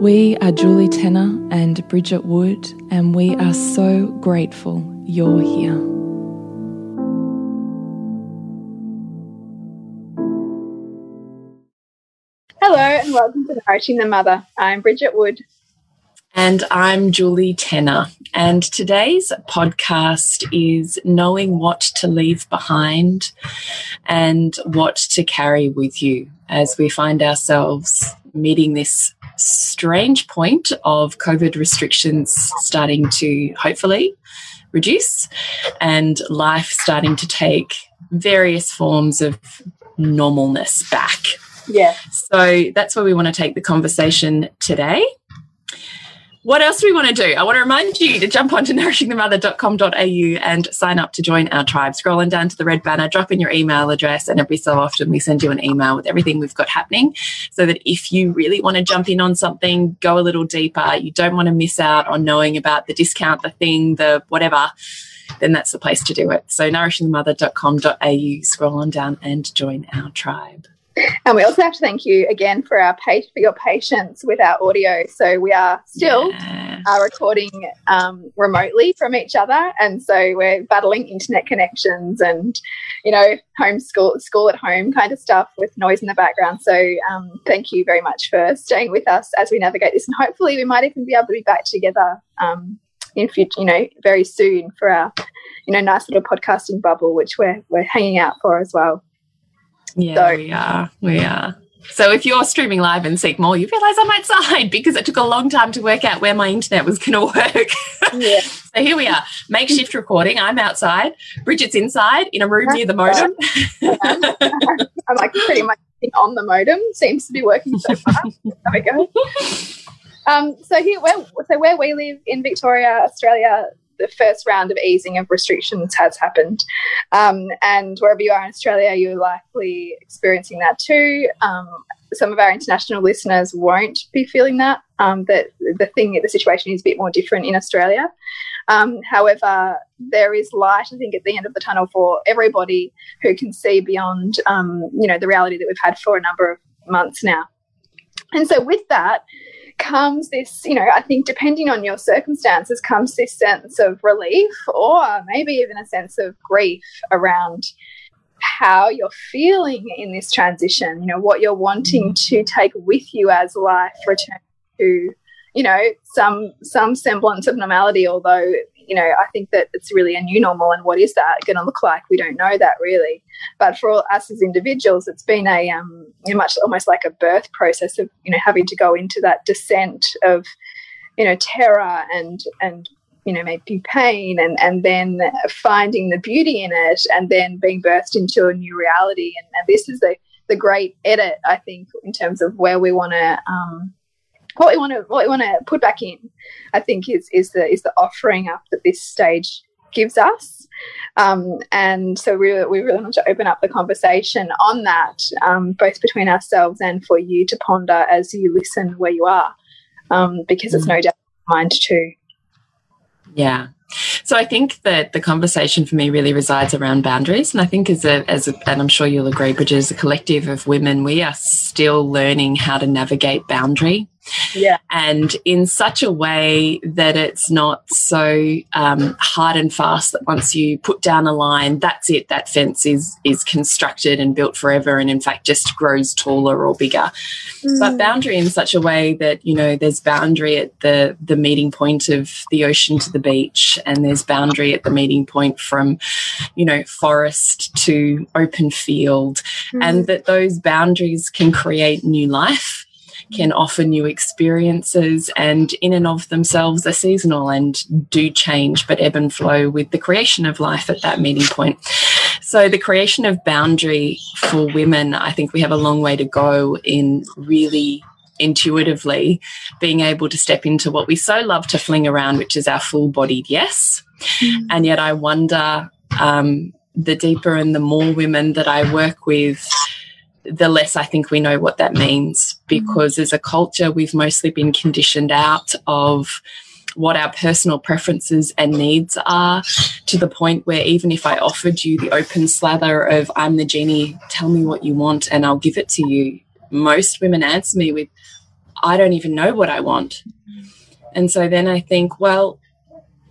We are Julie Tenner and Bridget Wood, and we are so grateful you're here. Hello, and welcome to Nourishing the Mother. I'm Bridget Wood. And I'm Julie Tenner. And today's podcast is knowing what to leave behind and what to carry with you as we find ourselves meeting this strange point of COVID restrictions starting to hopefully reduce and life starting to take various forms of normalness back. Yeah. So that's where we want to take the conversation today. What else do we want to do? I want to remind you to jump onto nourishingthemother.com.au and sign up to join our tribe. Scrolling down to the red banner, drop in your email address, and every so often we send you an email with everything we've got happening so that if you really want to jump in on something, go a little deeper, you don't want to miss out on knowing about the discount, the thing, the whatever, then that's the place to do it. So nourishingthemother.com.au, scroll on down and join our tribe. And we also have to thank you again for our for your patience with our audio. So we are still yeah. uh, recording um, remotely from each other, and so we're battling internet connections and you know homeschool school at home kind of stuff with noise in the background. So um, thank you very much for staying with us as we navigate this, and hopefully we might even be able to be back together um, in future, you know, very soon for our you know nice little podcasting bubble, which we're we're hanging out for as well. Yeah, so, we are. We are. So if you're streaming live and seek more, you realize I'm outside because it took a long time to work out where my internet was going to work. Yeah. so here we are, makeshift recording. I'm outside. Bridget's inside in a room near the modem. I'm like pretty much on the modem. Seems to be working so far. there we go. Um, so here, where, so where we live in Victoria, Australia, the first round of easing of restrictions has happened. Um, and wherever you are in Australia, you're likely experiencing that too. Um, some of our international listeners won't be feeling that. Um, that the thing, the situation is a bit more different in Australia. Um, however, there is light, I think, at the end of the tunnel for everybody who can see beyond, um, you know, the reality that we've had for a number of months now. And so, with that, comes this, you know, I think depending on your circumstances, comes this sense of relief or maybe even a sense of grief around how you're feeling in this transition, you know, what you're wanting mm. to take with you as life returns to, you know, some some semblance of normality, although you know, I think that it's really a new normal. And what is that going to look like? We don't know that really. But for all us as individuals, it's been a um, much almost like a birth process of you know having to go into that descent of you know terror and and you know maybe pain and and then finding the beauty in it and then being birthed into a new reality. And, and this is the the great edit, I think, in terms of where we want to um, what we want to what we want to put back in, I think, is is the is the offering up that this stage gives us. Um, and so we, we really want to open up the conversation on that, um, both between ourselves and for you to ponder as you listen where you are, um, because it's no doubt mind too. Yeah. So I think that the conversation for me really resides around boundaries, and I think as a, as a, and I'm sure you'll agree, Bridget, as a collective of women, we are still learning how to navigate boundary yeah. And in such a way that it's not so um, hard and fast that once you put down a line, that's it, that fence is, is constructed and built forever and in fact just grows taller or bigger. Mm. But boundary in such a way that, you know, there's boundary at the, the meeting point of the ocean to the beach and there's boundary at the meeting point from, you know, forest to open field mm. and that those boundaries can create new life can offer new experiences and in and of themselves are seasonal and do change but ebb and flow with the creation of life at that meeting point. So the creation of boundary for women, I think we have a long way to go in really intuitively being able to step into what we so love to fling around, which is our full bodied yes. Mm. And yet I wonder um, the deeper and the more women that I work with the less I think we know what that means because as a culture, we've mostly been conditioned out of what our personal preferences and needs are to the point where even if I offered you the open slather of I'm the genie, tell me what you want and I'll give it to you, most women answer me with, I don't even know what I want. And so then I think, well,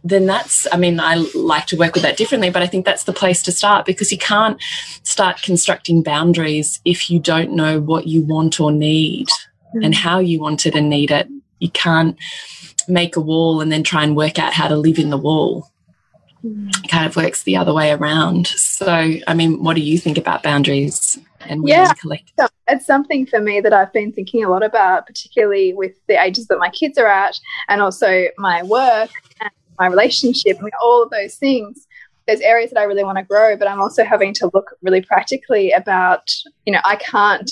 then that's, I mean, I like to work with that differently, but I think that's the place to start because you can't start constructing boundaries if you don't know what you want or need mm. and how you want it and need it. You can't make a wall and then try and work out how to live in the wall. Mm. It kind of works the other way around. So, I mean, what do you think about boundaries and yeah, It's something for me that I've been thinking a lot about, particularly with the ages that my kids are at and also my work and my relationship, all of those things. There's areas that I really want to grow, but I'm also having to look really practically about, you know, I can't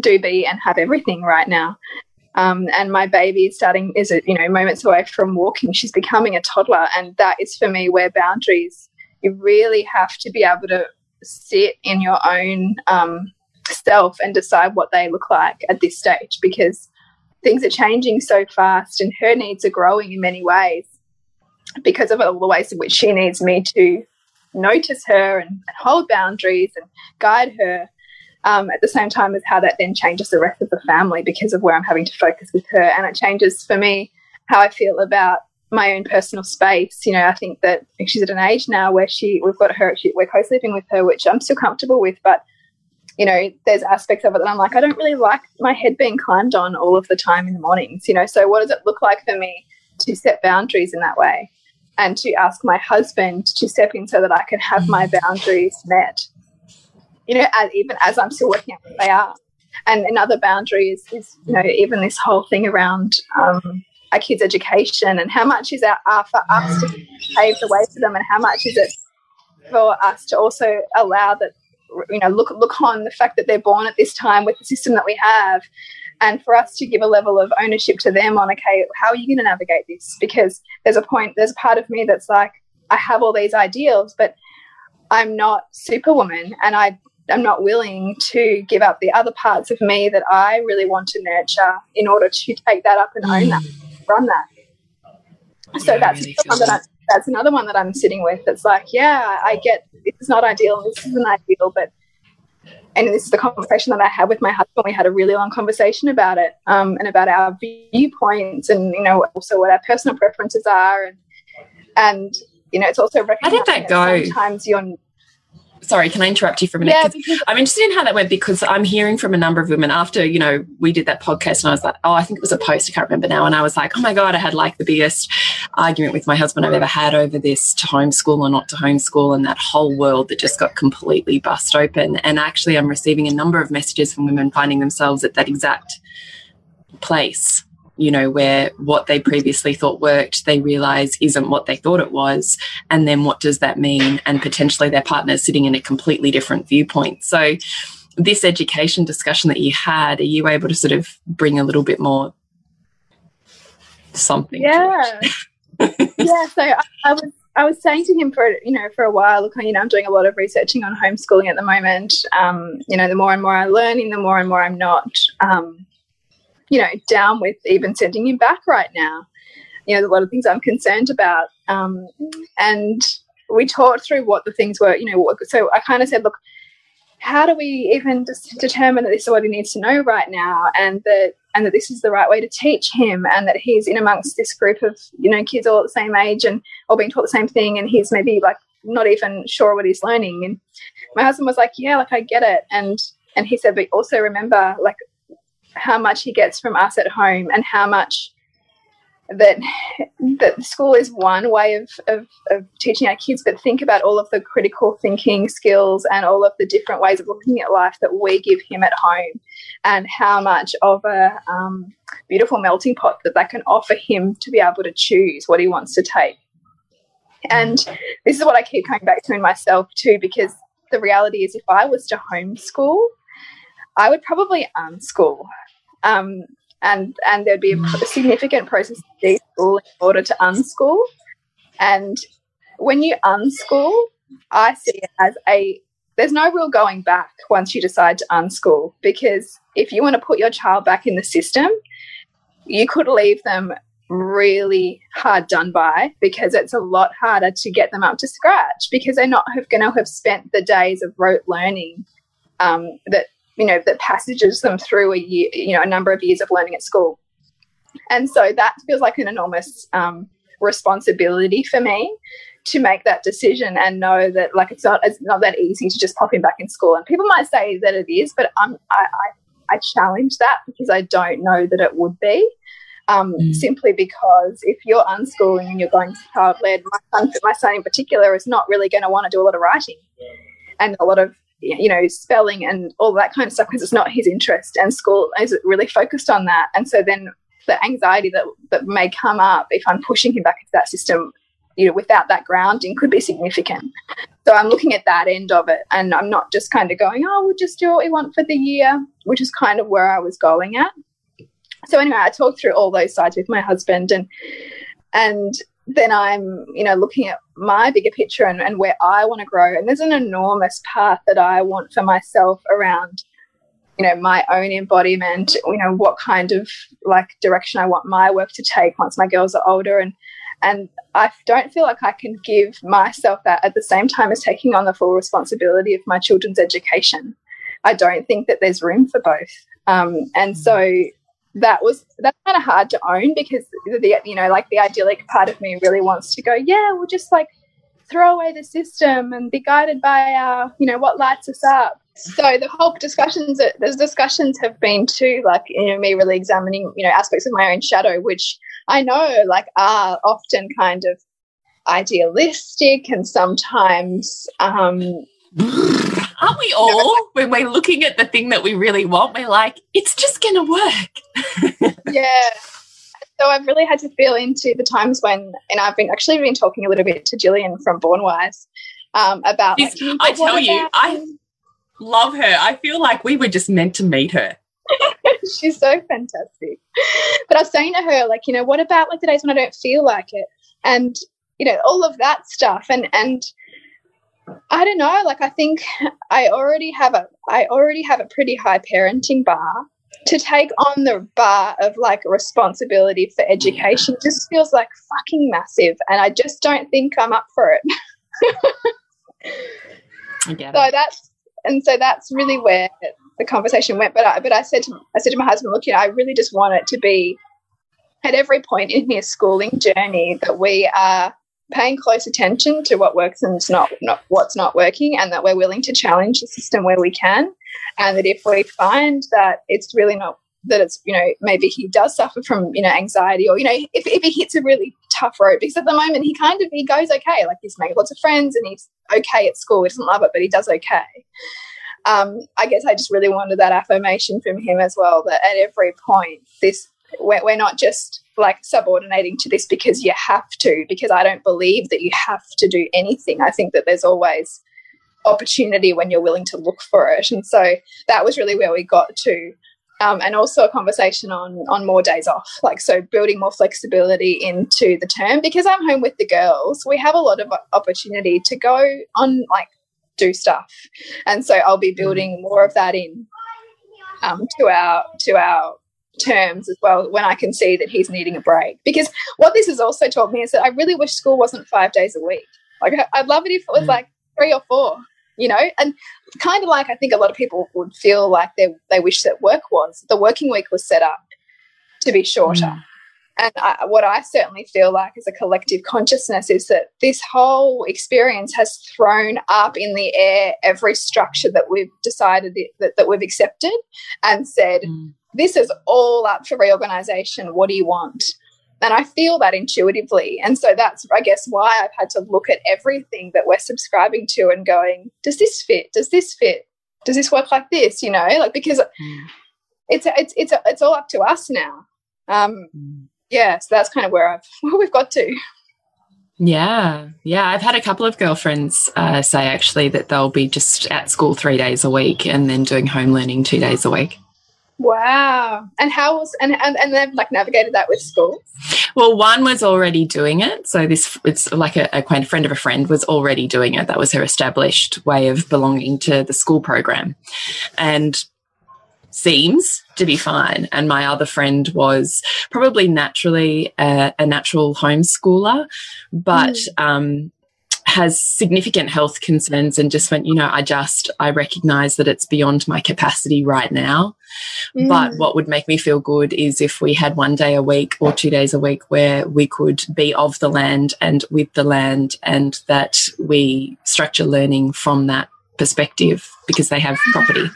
do be and have everything right now. Um, and my baby is starting is it, you know moments away from walking. She's becoming a toddler, and that is for me where boundaries. You really have to be able to sit in your own um, self and decide what they look like at this stage because things are changing so fast, and her needs are growing in many ways because of all the ways in which she needs me to notice her and, and hold boundaries and guide her. Um, at the same time as how that then changes the rest of the family because of where I'm having to focus with her. And it changes for me how I feel about my own personal space. You know, I think that she's at an age now where she, we've got her, she, we're co-sleeping with her, which I'm still comfortable with, but you know, there's aspects of it that I'm like, I don't really like my head being climbed on all of the time in the mornings, you know, so what does it look like for me to set boundaries in that way? And to ask my husband to step in so that I can have my boundaries met. You know, as, even as I'm still working out what they are. And another boundary is, is you know, even this whole thing around um, our kids' education and how much is our, uh, for us to pave the way for them and how much is it for us to also allow that, you know, look, look on the fact that they're born at this time with the system that we have and for us to give a level of ownership to them on okay how are you going to navigate this? Because there's a point there's a part of me that's like i have all these ideals but i'm not superwoman and i i'm not willing to give up the other parts of me that i really want to nurture in order to take that up and own that mm. run that. So yeah, that's really that I, that's another one that i'm sitting with that's like yeah i get this is not ideal this isn't ideal but and this is the conversation that I had with my husband. We had a really long conversation about it um, and about our viewpoints and, you know, also what our personal preferences are. And, and you know, it's also How did that go? Sometimes you're sorry, can I interrupt you for a minute? Yeah, because I'm interested in how that went because I'm hearing from a number of women after, you know, we did that podcast and I was like, oh, I think it was a post, I can't remember now. And I was like, oh my God, I had like the biggest argument with my husband I've ever had over this to homeschool or not to homeschool and that whole world that just got completely bust open. And actually, I'm receiving a number of messages from women finding themselves at that exact place you know, where what they previously thought worked, they realize isn't what they thought it was. And then what does that mean? And potentially their partner sitting in a completely different viewpoint. So, this education discussion that you had, are you able to sort of bring a little bit more something? Yeah. yeah. So I, I was I was saying to him for you know for a while, look, you know, I'm doing a lot of researching on homeschooling at the moment. Um, you know, the more and more I'm learning, the more and more I'm not um, you know, down with even sending him back right now. You know, a lot of things I'm concerned about. um, and we talked through what the things were. You know, so I kind of said, look, how do we even just determine that this is what he needs to know right now, and that and that this is the right way to teach him, and that he's in amongst this group of you know kids all at the same age and all being taught the same thing, and he's maybe like not even sure what he's learning. And my husband was like, yeah, like I get it, and and he said, but also remember like how much he gets from us at home and how much that that school is one way of, of, of, teaching our kids, but think about all of the critical thinking skills and all of the different ways of looking at life that we give him at home, and how much of a um, beautiful melting pot that that can offer him to be able to choose what he wants to take. And this is what I keep coming back to in myself too, because the reality is, if I was to homeschool, I would probably unschool. Um, and and there'd be a, significant process of deschool in order to unschool. And when you unschool, I see it as a there's no real going back once you decide to unschool because if you want to put your child back in the system, you could leave them really hard done by because it's a lot harder to get them up to scratch because they're not going to have spent the days of rote learning um, that you know, that passages them through a year, you know, a number of years of learning at school. And so that feels like an enormous um, responsibility for me to make that decision and know that like it's not it's not that easy to just pop him back in school. And people might say that it is, but I'm I, I, I challenge that because I don't know that it would be. Um, mm. Simply because if you're unschooling and you're going to child led, my son, my son in particular is not really going to want to do a lot of writing and a lot of you know, spelling and all that kind of stuff because it's not his interest. And school is really focused on that. And so then the anxiety that, that may come up if I'm pushing him back into that system, you know, without that grounding could be significant. So I'm looking at that end of it. And I'm not just kind of going, oh, we'll just do what we want for the year, which is kind of where I was going at. So anyway, I talked through all those sides with my husband and and then I'm, you know, looking at my bigger picture and, and where I want to grow. And there's an enormous path that I want for myself around, you know, my own embodiment, you know, what kind of like direction I want my work to take once my girls are older. And and I don't feel like I can give myself that at the same time as taking on the full responsibility of my children's education. I don't think that there's room for both. Um, and so that was that's kind of hard to own because the you know like the idyllic part of me really wants to go yeah we'll just like throw away the system and be guided by our you know what lights us up. So the whole discussions that those discussions have been too like you know me really examining you know aspects of my own shadow which i know like are often kind of idealistic and sometimes um Aren't we all, when we're looking at the thing that we really want, we're like, it's just going to work. yeah. So I've really had to feel into the times when, and I've been actually been talking a little bit to Gillian from Bornwise um, about. Like, I tell you, I love her. I feel like we were just meant to meet her. She's so fantastic. But I was saying to her, like, you know, what about like the days when I don't feel like it? And, you know, all of that stuff. And, and, I don't know. Like, I think I already have a, I already have a pretty high parenting bar. To take on the bar of like responsibility for education just feels like fucking massive, and I just don't think I'm up for it. so that's and so that's really where the conversation went. But I, but I said to I said to my husband, look, you know, I really just want it to be at every point in his schooling journey that we are paying close attention to what works and not, not what's not working and that we're willing to challenge the system where we can and that if we find that it's really not that it's you know maybe he does suffer from you know anxiety or you know if, if he hits a really tough road because at the moment he kind of he goes okay like he's made lots of friends and he's okay at school he doesn't love it but he does okay. Um, I guess I just really wanted that affirmation from him as well that at every point this we're, we're not just like subordinating to this because you have to, because I don't believe that you have to do anything. I think that there's always opportunity when you're willing to look for it. And so that was really where we got to. Um, and also a conversation on on more days off, like so building more flexibility into the term because I'm home with the girls. We have a lot of opportunity to go on like do stuff, and so I'll be building more of that in um, to our to our terms as well when I can see that he's needing a break. Because what this has also taught me is that I really wish school wasn't five days a week. Like I'd love it if it was mm. like three or four, you know, and kind of like I think a lot of people would feel like they they wish that work was the working week was set up to be shorter. Mm. And I, what I certainly feel like as a collective consciousness is that this whole experience has thrown up in the air every structure that we've decided that, that we've accepted and said, mm. This is all up for reorganization. What do you want? And I feel that intuitively. And so that's, I guess, why I've had to look at everything that we're subscribing to and going, does this fit? Does this fit? Does this work like this? You know, like because mm. it's, it's, it's, it's all up to us now. Um, mm. Yeah. So that's kind of where I've, where we've got to. Yeah, yeah. I've had a couple of girlfriends uh, say actually that they'll be just at school three days a week and then doing home learning two days a week. Wow. And how was and, and and they've like navigated that with school? Well, one was already doing it. So this it's like a, a friend of a friend was already doing it. That was her established way of belonging to the school program. And seems to be fine. And my other friend was probably naturally a, a natural homeschooler, but mm. um, has significant health concerns and just went, you know, I just, I recognize that it's beyond my capacity right now. Mm. But what would make me feel good is if we had one day a week or two days a week where we could be of the land and with the land and that we structure learning from that perspective because they have property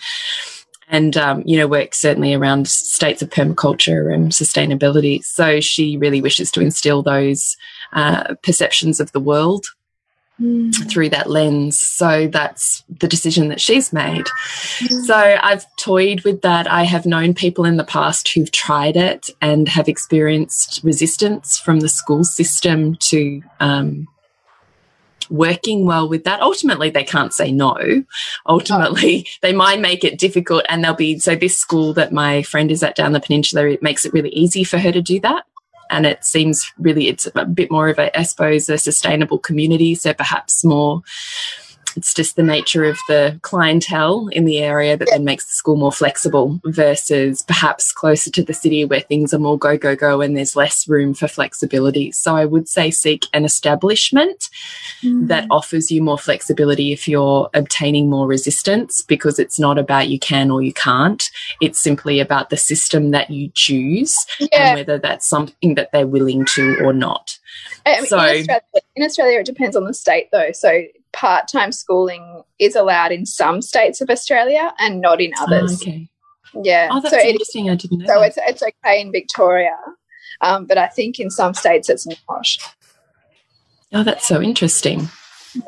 and um, you know work certainly around states of permaculture and sustainability so she really wishes to instill those uh, perceptions of the world mm. through that lens. So that's the decision that she's made. Mm. So I've toyed with that. I have known people in the past who've tried it and have experienced resistance from the school system to um, working well with that. Ultimately, they can't say no. Ultimately, oh. they might make it difficult, and they'll be so. This school that my friend is at down the peninsula, it makes it really easy for her to do that and it seems really it's a bit more of a I suppose a sustainable community. So perhaps more it's just the nature of the clientele in the area that then makes the school more flexible versus perhaps closer to the city where things are more go, go, go and there's less room for flexibility. So I would say seek an establishment mm. that offers you more flexibility if you're obtaining more resistance because it's not about you can or you can't. It's simply about the system that you choose yeah. and whether that's something that they're willing to or not. I mean, so, in Australia, in Australia, it depends on the state though. So part time schooling is allowed in some states of Australia and not in others. Oh, okay. Yeah. Oh, that's so interesting. It, I didn't know. So it's, it's okay in Victoria, um, but I think in some states it's not. Oh, that's so interesting.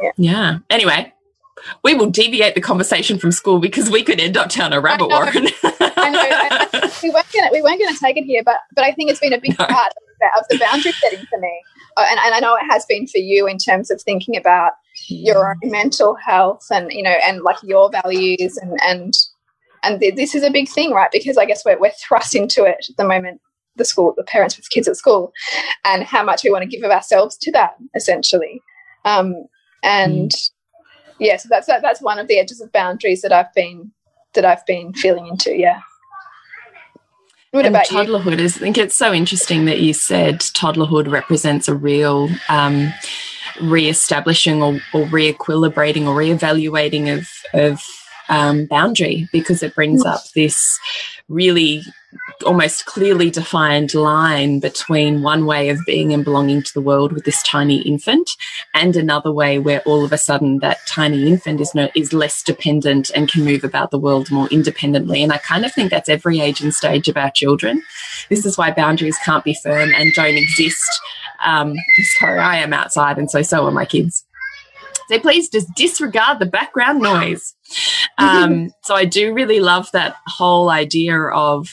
Yeah. Yeah. Anyway, we will deviate the conversation from school because we could end up down a rabbit warren. I know. I, we weren't gonna we weren't gonna take it here, but but I think it's been a big no. part of the boundary setting for me, uh, and, and I know it has been for you in terms of thinking about your own mental health and you know and like your values and and and th this is a big thing right because i guess we're, we're thrust into it at the moment the school the parents with kids at school and how much we want to give of ourselves to that essentially um, and mm. yeah so that's that, that's one of the edges of boundaries that i've been that i've been feeling into yeah what and about toddlerhood you? is i think it's so interesting that you said toddlerhood represents a real um, re-establishing or, or re-equilibrating or re-evaluating of, of um, boundary because it brings up this really almost clearly defined line between one way of being and belonging to the world with this tiny infant and another way where all of a sudden that tiny infant is no, is less dependent and can move about the world more independently. And i kind of think that's every age and stage of our children. This is why boundaries can't be firm and don't exist um, sorry, I am outside, and so so are my kids. So please just disregard the background noise. Um, so I do really love that whole idea of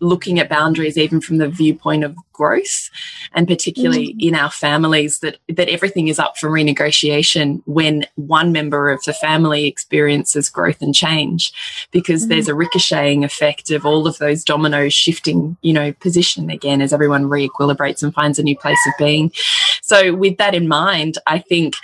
looking at boundaries even from the viewpoint of growth and particularly mm. in our families that that everything is up for renegotiation when one member of the family experiences growth and change because mm. there's a ricocheting effect of all of those dominoes shifting you know position again as everyone re-equilibrates and finds a new place of being so with that in mind i think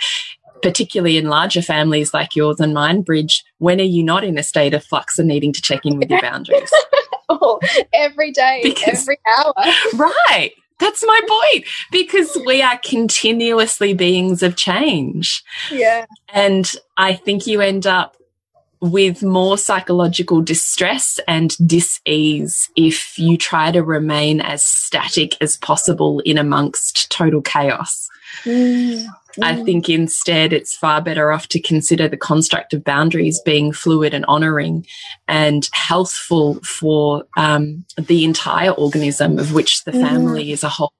particularly in larger families like yours and mine, Bridge, when are you not in a state of flux and needing to check in with your boundaries? every day, because, every hour. Right. That's my point because we are continuously beings of change. Yeah. And I think you end up with more psychological distress and dis-ease if you try to remain as static as possible in amongst total chaos. Mm. I mm. think instead it's far better off to consider the construct of boundaries being fluid and honoring and healthful for um, the entire organism of which the mm. family mm. is a whole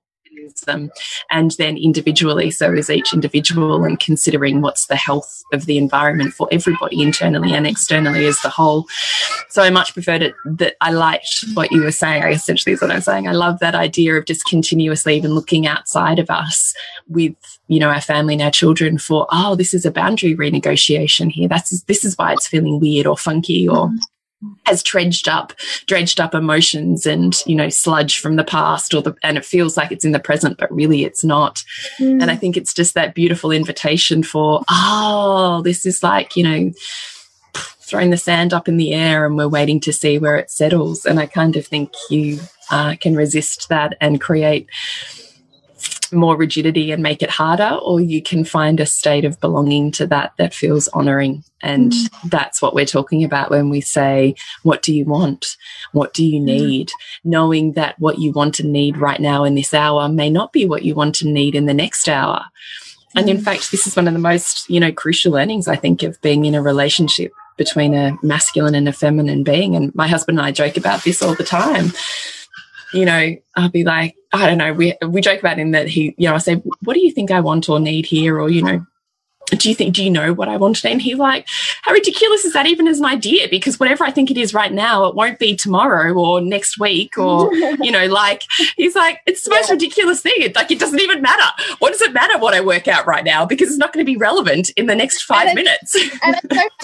them. And then individually so as each individual and considering what's the health of the environment for everybody internally and externally as the whole. So i much preferred it that i liked what you were saying. I essentially is what i'm saying. I love that idea of just continuously even looking outside of us with you know our family and our children for oh this is a boundary renegotiation here. That's this is why it's feeling weird or funky or mm has dredged up dredged up emotions and you know sludge from the past or the and it feels like it's in the present but really it's not mm. and i think it's just that beautiful invitation for oh this is like you know throwing the sand up in the air and we're waiting to see where it settles and i kind of think you uh, can resist that and create more rigidity and make it harder, or you can find a state of belonging to that that feels honoring. And mm. that's what we're talking about when we say, What do you want? What do you mm. need? Mm. Knowing that what you want and need right now in this hour may not be what you want and need in the next hour. And in mm. fact, this is one of the most, you know, crucial learnings, I think, of being in a relationship between a masculine and a feminine being. And my husband and I joke about this all the time you know, I'll be like, I don't know, we we joke about him that he, you know, I say, what do you think I want or need here? Or, you know, do you think, do you know what I want? And he's like, how ridiculous is that even as an idea? Because whatever I think it is right now, it won't be tomorrow or next week or, you know, like, he's like, it's the most yeah. ridiculous thing. It, like, it doesn't even matter. What does it matter what I work out right now? Because it's not going to be relevant in the next five and minutes. and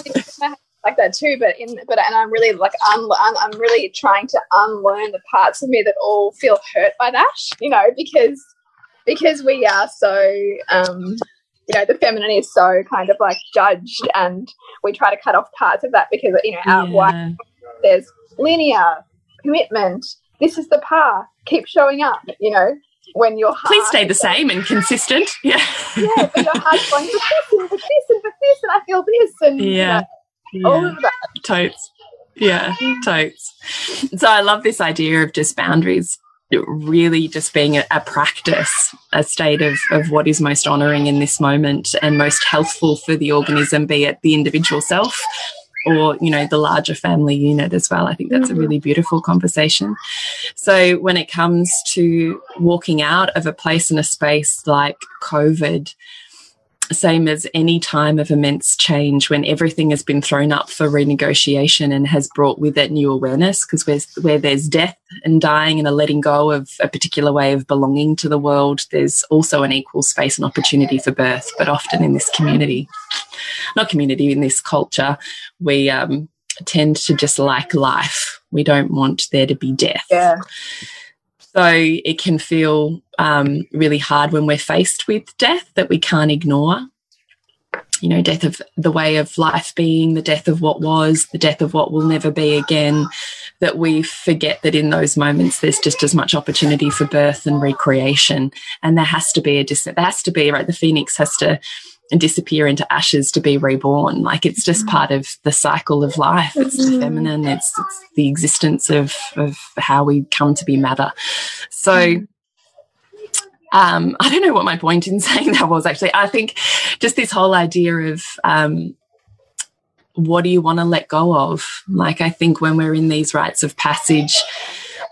it's so funny like that too. But in but and I'm really like un, I'm really trying to unlearn the parts of me that all feel hurt by that. You know, because because we are so um, you know the feminine is so kind of like judged, and we try to cut off parts of that because you know our yeah. there's linear commitment. This is the path. Keep showing up. You know, when your heart please stay the same and consistent. Yeah, yeah. But your heart's going for this and for this and for this, and I feel this, and yeah. You know. Oh, all of that. Totes. Yeah, totes. So I love this idea of just boundaries really just being a, a, practice, a state of, of what is most honoring in this moment and most healthful for the organism, be it the individual self or, you know, the larger family unit as well. I think that's a mm-hmm. really beautiful conversation. So when it comes to walking out of a place in a space like COVID, same as any time of immense change when everything has been thrown up for renegotiation and has brought with it new awareness because where, there's death and dying and a letting go of a particular way of belonging to the world there's also an equal space and opportunity for birth but often in this community not community in this culture we um, tend to just like life. We don't want there to be death. Yeah so it can feel um, really hard when we're faced with death that we can't ignore. You know, death of the way of life being, the death of what was, the death of what will never be again, that we forget that in those moments there's just as much opportunity for birth and recreation. And there has to be a, there has to be, right? The phoenix has to and disappear into ashes to be reborn. Like it's just part of the cycle of life. It's the feminine. It's, it's the existence of of how we come to be matter. So. Um, I don't know what my point in saying that was actually. I think just this whole idea of um, what do you want to let go of? Like, I think when we're in these rites of passage,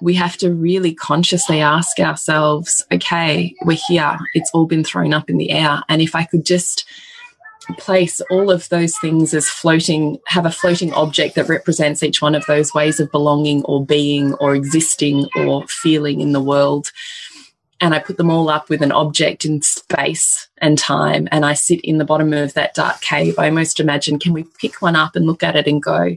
we have to really consciously ask ourselves, okay, we're here. It's all been thrown up in the air. And if I could just place all of those things as floating, have a floating object that represents each one of those ways of belonging or being or existing or feeling in the world. And I put them all up with an object in space and time. And I sit in the bottom of that dark cave. I almost imagine, can we pick one up and look at it and go,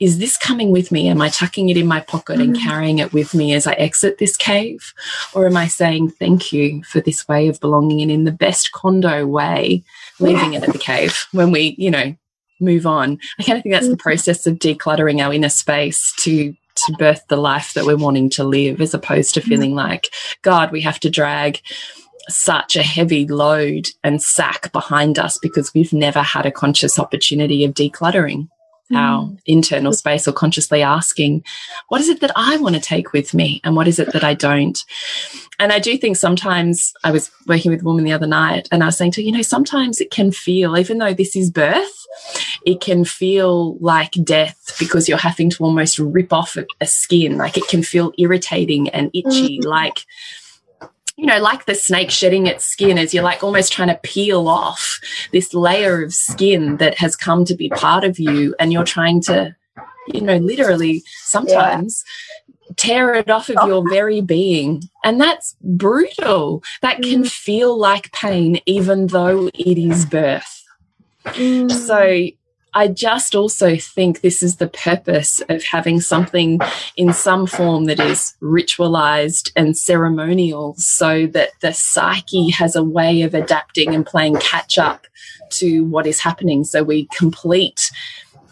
is this coming with me? Am I tucking it in my pocket and mm. carrying it with me as I exit this cave? Or am I saying thank you for this way of belonging and in the best Kondo way, leaving it at the cave when we, you know, move on? I kind of think that's the mm. process of decluttering our inner space to to birth the life that we're wanting to live, as opposed to feeling like, God, we have to drag such a heavy load and sack behind us because we've never had a conscious opportunity of decluttering our mm. internal space or consciously asking, what is it that I want to take with me? And what is it that I don't? And I do think sometimes I was working with a woman the other night and I was saying to her, you know, sometimes it can feel, even though this is birth, it can feel like death because you're having to almost rip off a, a skin. Like it can feel irritating and itchy, mm. like you know, like the snake shedding its skin as you're like almost trying to peel off this layer of skin that has come to be part of you. And you're trying to, you know, literally sometimes yeah. tear it off of oh. your very being. And that's brutal. That can mm. feel like pain, even though it is birth. Mm. So I just also think this is the purpose of having something in some form that is ritualized and ceremonial so that the psyche has a way of adapting and playing catch up to what is happening. So we complete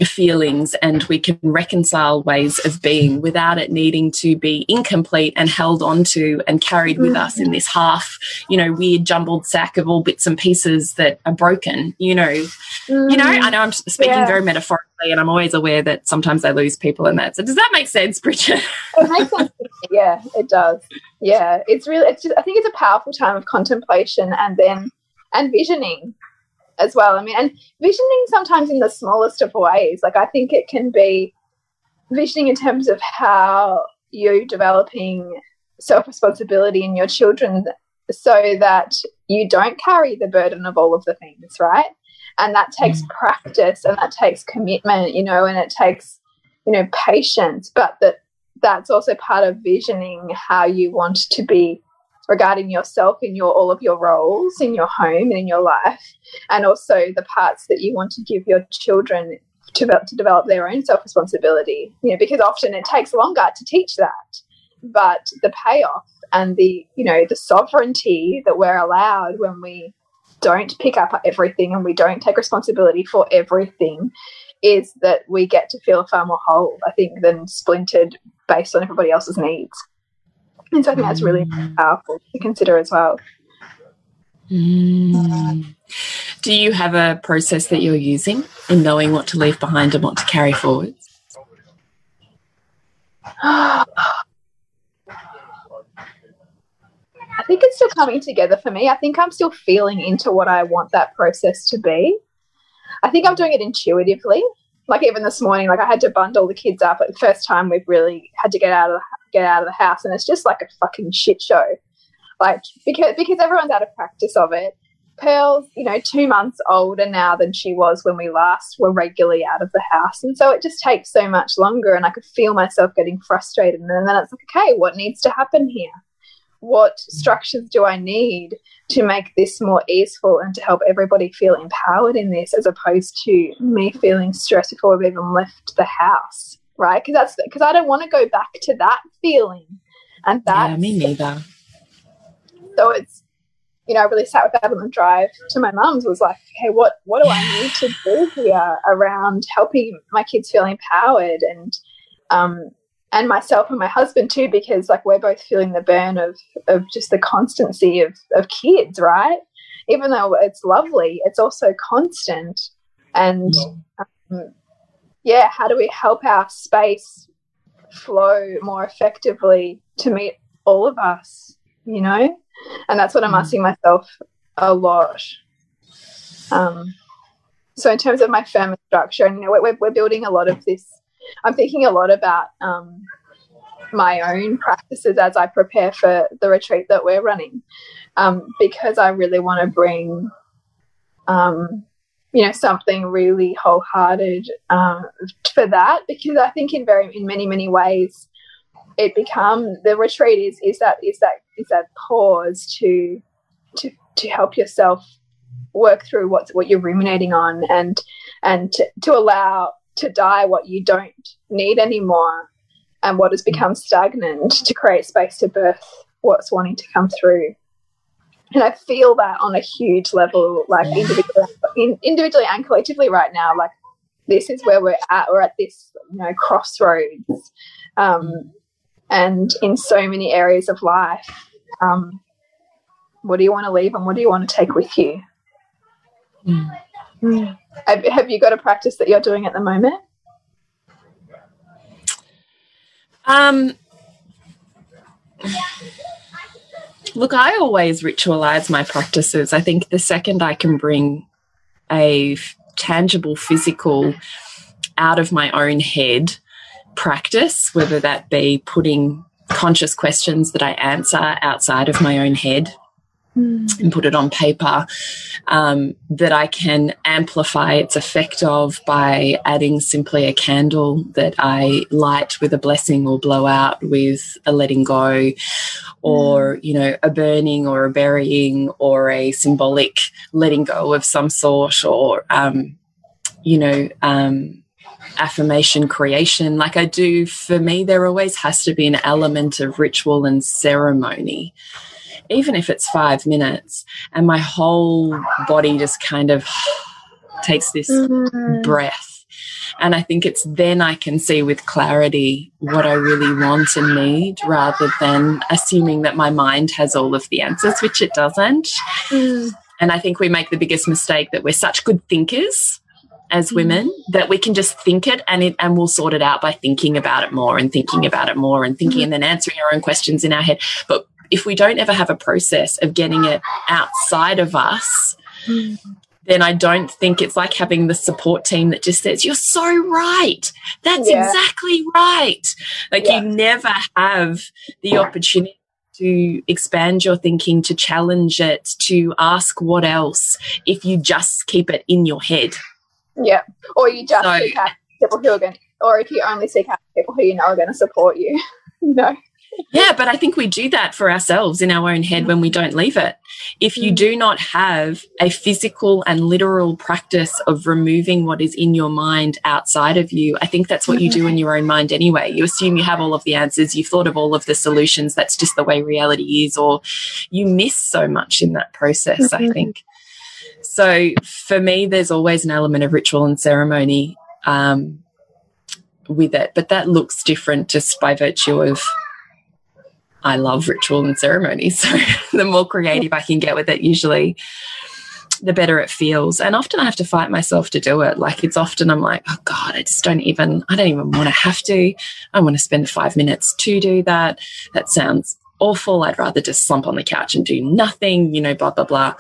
feelings and we can reconcile ways of being without it needing to be incomplete and held onto and carried with us in this half, you know, weird jumbled sack of all bits and pieces that are broken, you know. Mm. You know, I know I'm speaking yeah. very metaphorically and I'm always aware that sometimes I lose people in that. So does that make sense, Bridget? it makes sense. Yeah, it does. Yeah. It's really it's just I think it's a powerful time of contemplation and then and visioning as well. I mean, and visioning sometimes in the smallest of ways. Like I think it can be visioning in terms of how you're developing self responsibility in your children so that you don't carry the burden of all of the things, right? And that takes mm. practice and that takes commitment, you know, and it takes, you know, patience, but that that's also part of visioning how you want to be regarding yourself in your all of your roles in your home and in your life and also the parts that you want to give your children to, to develop their own self responsibility you know because often it takes longer to teach that but the payoff and the you know the sovereignty that we're allowed when we don't pick up everything and we don't take responsibility for everything is that we get to feel far more whole i think than splintered based on everybody else's needs and so I think that's really mm. powerful to consider as well. Mm. Do you have a process that you're using in knowing what to leave behind and what to carry forward? I think it's still coming together for me. I think I'm still feeling into what I want that process to be. I think I'm doing it intuitively. Like even this morning, like I had to bundle the kids up. The first time we've really had to get out of get out of the house, and it's just like a fucking shit show. Like because because everyone's out of practice of it. Pearl's, you know, two months older now than she was when we last were regularly out of the house. And so it just takes so much longer. And I could feel myself getting frustrated. And then it's like, okay, what needs to happen here? What structures do I need to make this more easeful and to help everybody feel empowered in this as opposed to me feeling stressed before we've even left the house? Right? Because that's because I don't want to go back to that feeling, and that. Yeah, me neither. So it's, you know, I really sat with that on the drive to my mum's. Was like, okay, what what do I need to do here around helping my kids feel empowered and, um, and myself and my husband too, because like we're both feeling the burn of of just the constancy of of kids, right? Even though it's lovely, it's also constant, and. Um, yeah, how do we help our space flow more effectively to meet all of us, you know? And that's what I'm mm. asking myself a lot. Um, so in terms of my family structure, and you know, we're, we're building a lot of this. I'm thinking a lot about um, my own practices as I prepare for the retreat that we're running, um, because I really want to bring um, you know something really wholehearted um, for that because I think in very in many many ways it become the retreat is is that is that is that pause to to to help yourself work through what's what you're ruminating on and and to, to allow to die what you don't need anymore and what has become stagnant to create space to birth what's wanting to come through and I feel that on a huge level, like individually, in, individually and collectively right now. Like this is where we're at. We're at this, you know, crossroads, um, and in so many areas of life. Um, what do you want to leave, and what do you want to take with you? Mm. Mm. Have, have you got a practice that you're doing at the moment? Um, look, I always ritualize my practices. I think the second I can bring a tangible physical out of my own head practice, whether that be putting conscious questions that I answer outside of my own head mm. and put it on paper um, that I can amplify its effect of by adding simply a candle that I light with a blessing or blow out with a letting go or, mm. you know, a burning or a burying or a symbolic letting go of some sort or, um, you know, um, affirmation creation like i do for me there always has to be an element of ritual and ceremony even if it's five minutes, and my whole body just kind of takes this mm. breath. And I think it's then I can see with clarity what I really want and need rather than assuming that my mind has all of the answers, which it doesn't. Mm. And I think we make the biggest mistake that we're such good thinkers as mm. women that we can just think it and it and we'll sort it out by thinking about it more and thinking about it more and thinking mm. and then answering our own questions in our head. But if we don't ever have a process of getting it outside of us, mm. then I don't think it's like having the support team that just says, You're so right. That's yeah. exactly right. Like yeah. you never have the opportunity to expand your thinking, to challenge it, to ask what else if you just keep it in your head. Yeah. Or you just so, seek out people who are going to, or if you only seek out people who you know are going to support you. no yeah, but I think we do that for ourselves in our own head when we don't leave it. If you mm. do not have a physical and literal practice of removing what is in your mind outside of you, I think that's what you do in your own mind anyway. You assume you have all of the answers, you've thought of all of the solutions, that's just the way reality is, or you miss so much in that process, I mm-hmm. think. So for me, there's always an element of ritual and ceremony um, with it, but that looks different just by virtue of I love ritual and ceremony. So the more creative I can get with it, usually the better it feels. And often I have to fight myself to do it. Like it's often I'm like, oh God, I just don't even, I don't even want to have to. I want to spend five minutes to do that. That sounds awful. I'd rather just slump on the couch and do nothing, you know, blah, blah, blah.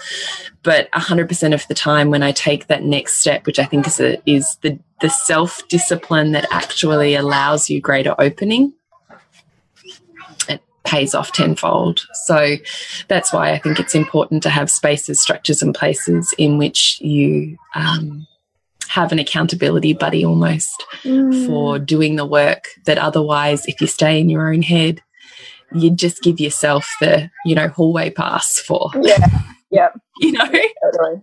But 100% of the time when I take that next step, which I think is, a, is the, the self discipline that actually allows you greater opening pays off tenfold. So that's why I think it's important to have spaces, structures, and places in which you um, have an accountability buddy almost mm. for doing the work that otherwise, if you stay in your own head, you'd just give yourself the, you know, hallway pass for. Yeah. Yeah. you know? Totally.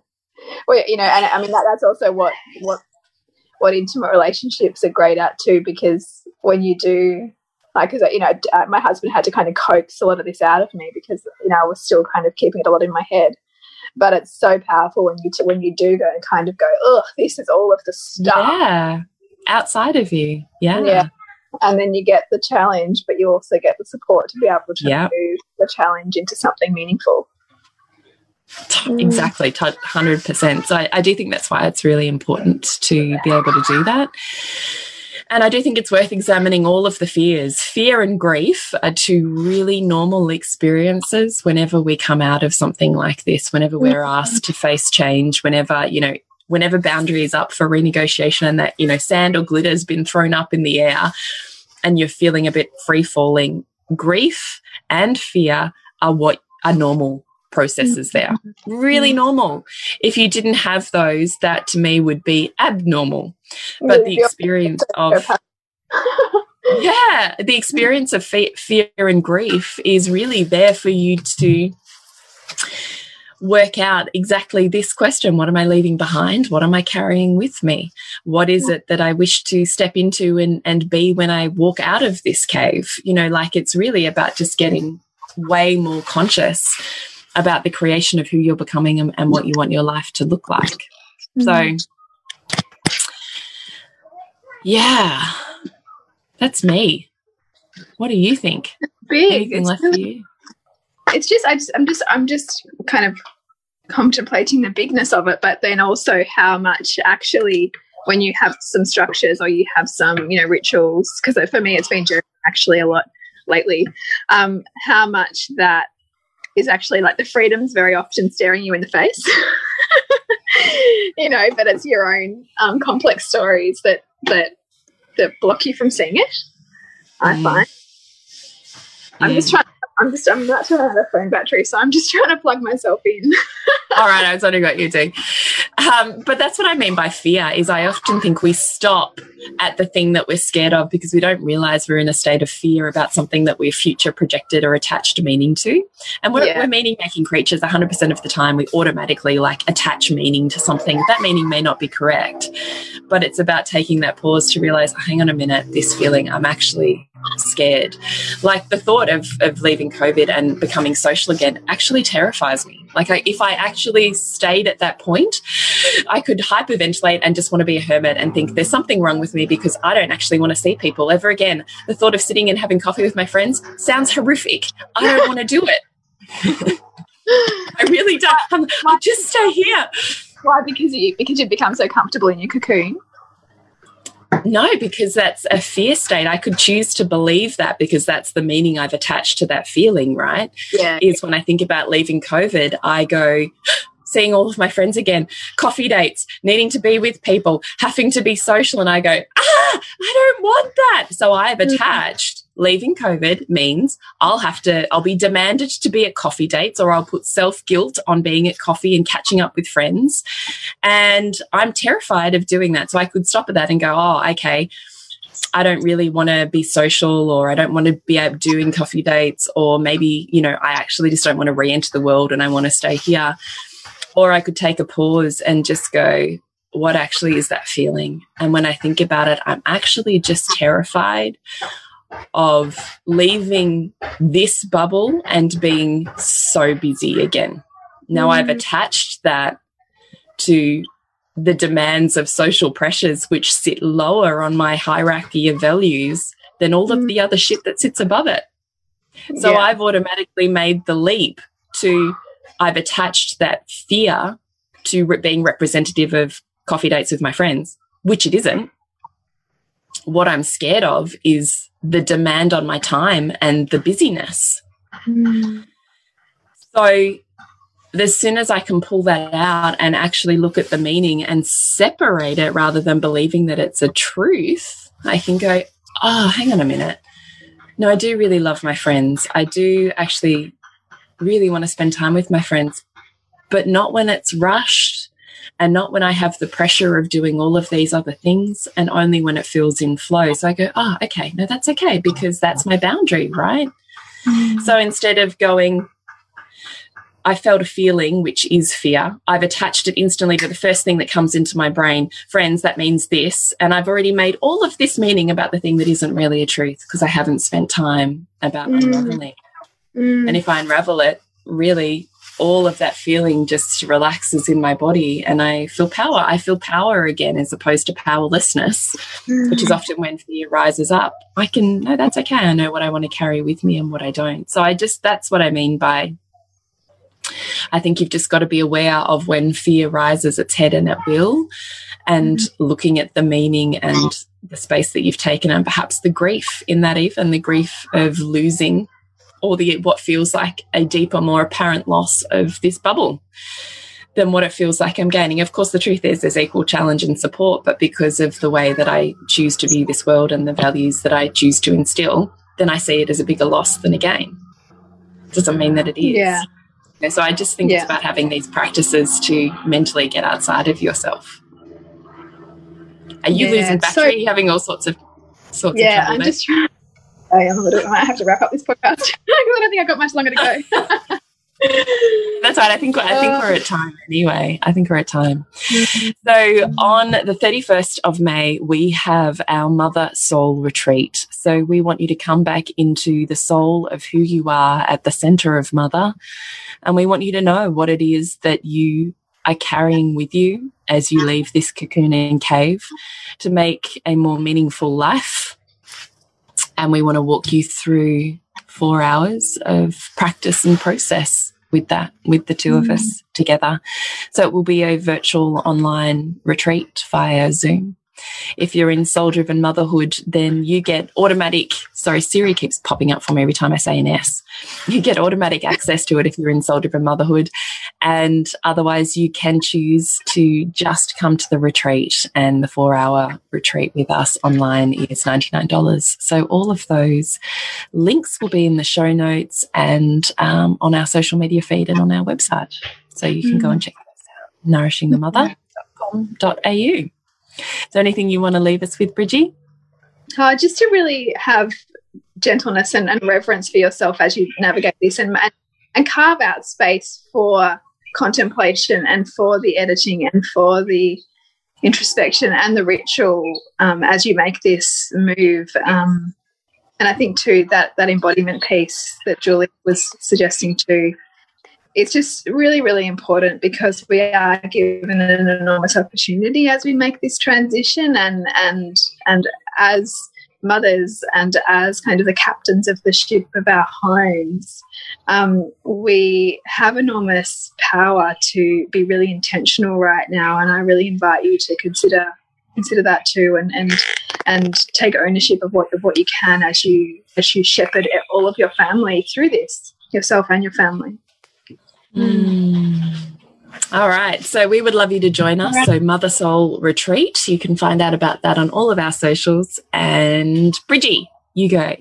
Well, you know, and I mean, that, that's also what, what, what intimate relationships are great at too, because when you do like because you know uh, my husband had to kind of coax a lot of this out of me because you know I was still kind of keeping it a lot in my head. But it's so powerful when you when you do go and kind of go, oh, this is all of the stuff. Yeah, outside of you. Yeah. Yeah. And then you get the challenge, but you also get the support to be able to yep. move the challenge into something meaningful. Exactly, hundred percent. So I, I do think that's why it's really important to be able to do that. And I do think it's worth examining all of the fears. Fear and grief are two really normal experiences whenever we come out of something like this, whenever we're mm-hmm. asked to face change, whenever, you know, whenever boundary is up for renegotiation and that, you know, sand or glitter has been thrown up in the air and you're feeling a bit free falling, grief and fear are what are normal processes there. Mm-hmm. Really mm-hmm. normal. If you didn't have those, that to me would be abnormal. But the experience of yeah, the experience of fear and grief is really there for you to work out exactly this question What am I leaving behind? What am I carrying with me? What is it that I wish to step into and, and be when I walk out of this cave? You know, like it's really about just getting way more conscious about the creation of who you're becoming and, and what you want your life to look like. Mm -hmm. So Yeah. That's me. What do you think? Big. It's, really, it's just I just I'm just I'm just kind of contemplating the bigness of it, but then also how much actually when you have some structures or you have some, you know, rituals, because for me it's been actually a lot lately, um, how much that is actually like the freedom's very often staring you in the face. you know, but it's your own um, complex stories that that that block you from seeing it. I mm. find. I'm just trying I'm just I'm not trying to have a phone battery, so I'm just trying to plug myself in. All right, I was wondering what you're doing. Um, but that's what I mean by fear is I often think we stop at the thing that we're scared of because we don't realize we're in a state of fear about something that we're future projected or attached meaning to. And we're, yeah. we're meaning making creatures 100% of the time. We automatically like attach meaning to something. That meaning may not be correct, but it's about taking that pause to realize, hang on a minute, this feeling, I'm actually scared. Like the thought of, of leaving COVID and becoming social again actually terrifies me. Like I, if I actually stayed at that point, I could hyperventilate and just want to be a hermit and think there's something wrong with me because I don't actually want to see people ever again. The thought of sitting and having coffee with my friends sounds horrific. I don't want to do it. I really don't. I'll just stay here. Why? Because you because you've become so comfortable in your cocoon. No, because that's a fear state. I could choose to believe that because that's the meaning I've attached to that feeling, right? Yeah. Is when I think about leaving COVID, I go, seeing all of my friends again, coffee dates, needing to be with people, having to be social. And I go, ah, I don't want that. So I've mm-hmm. attached leaving COVID means I'll have to, I'll be demanded to be at coffee dates or I'll put self guilt on being at coffee and catching up with friends. And I'm terrified of doing that. So I could stop at that and go, oh, okay. I don't really want to be social or I don't want to be out doing coffee dates or maybe, you know, I actually just don't want to re-enter the world and I want to stay here. Or I could take a pause and just go, what actually is that feeling? And when I think about it, I'm actually just terrified of leaving this bubble and being so busy again. Now mm. I've attached that to the demands of social pressures, which sit lower on my hierarchy of values than all mm. of the other shit that sits above it. So yeah. I've automatically made the leap to, I've attached that fear to re being representative of coffee dates with my friends, which it isn't. What I'm scared of is the demand on my time and the busyness. Mm. So, as soon as I can pull that out and actually look at the meaning and separate it rather than believing that it's a truth, I can go, oh, hang on a minute. No, I do really love my friends. I do actually really want to spend time with my friends, but not when it's rushed and not when I have the pressure of doing all of these other things and only when it feels in flow. So I go, oh, okay, no, that's okay because that's my boundary, right? Mm. So instead of going, I felt a feeling, which is fear. I've attached it instantly to the first thing that comes into my brain. Friends, that means this. And I've already made all of this meaning about the thing that isn't really a truth because I haven't spent time about mm. unraveling. Mm. And if I unravel it, really, all of that feeling just relaxes in my body and I feel power. I feel power again as opposed to powerlessness, mm. which is mm. often when fear rises up. I can, no, that's okay. I know what I want to carry with me and what I don't. So I just, that's what I mean by, I think you've just got to be aware of when fear rises its head and it will, and mm. looking at the meaning and the space that you've taken and perhaps the grief in that, even the grief of losing or the what feels like a deeper, more apparent loss of this bubble than what it feels like I'm gaining. Of course, the truth is there's equal challenge and support, but because of the way that I choose to view this world and the values that I choose to instill, then I see it as a bigger loss than a gain. Doesn't mean that it is. Yeah. so I just think yeah. it's about having these practices to mentally get outside of yourself. Are you yeah, losing battery? So, having all sorts of sorts yeah, of I'm just trying I have to wrap up this podcast because I don't think I've got much longer to go. That's right. I think I think we're at time anyway. I think we're at time. So on the 31st of May, we have our Mother Soul Retreat. So we want you to come back into the soul of who you are at the center of Mother. And we want you to know what it is that you are carrying with you as you leave this cocooning cave to make a more meaningful life. And we want to walk you through four hours of practice and process with that, with the 2 mm. of us together. So it will be a virtual online retreat via Zoom. If you're in soul driven motherhood, then you get automatic, sorry, Siri keeps popping up for me every time I say an S. You get automatic access to it if you're in soul driven motherhood. And otherwise, you can choose to just come to the retreat, and the four hour retreat with us online is $99. So, all of those links will be in the show notes and um, on our social media feed and on our website. So, you can go and check those out nourishingthemother.com.au. Is there anything you want to leave us with, Bridgie? Uh, just to really have gentleness and, and, reverence for yourself as you navigate this and, and carve out space for contemplation and for the editing and for the introspection and the ritual um, as you make this move. Um, and I think too that that embodiment piece that Julie was suggesting too it's just really, really important because we are given an enormous opportunity as we make this transition and and and as mothers and as kind of the captains of the ship of our homes, um, we have enormous power to be really intentional right now. And I really invite you to consider consider that too and and and take ownership of what of what you can as you as you shepherd all of your family through this, yourself and your family. Mm. All right. So we would love you to join us. So Mother Soul Retreat. You can find out about that on all of our socials. And Bridgie, you go.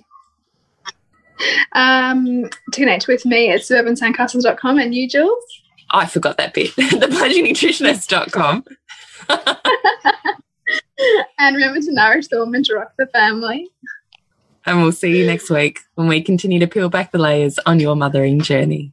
Um, to connect with me at suburbansandcastles.com and you, Jules? Oh, I forgot that bit. thepleasurenutritionist.com. and remember to nourish the woman to rock the family. And we'll see you next week when we continue to peel back the layers on your mothering journey.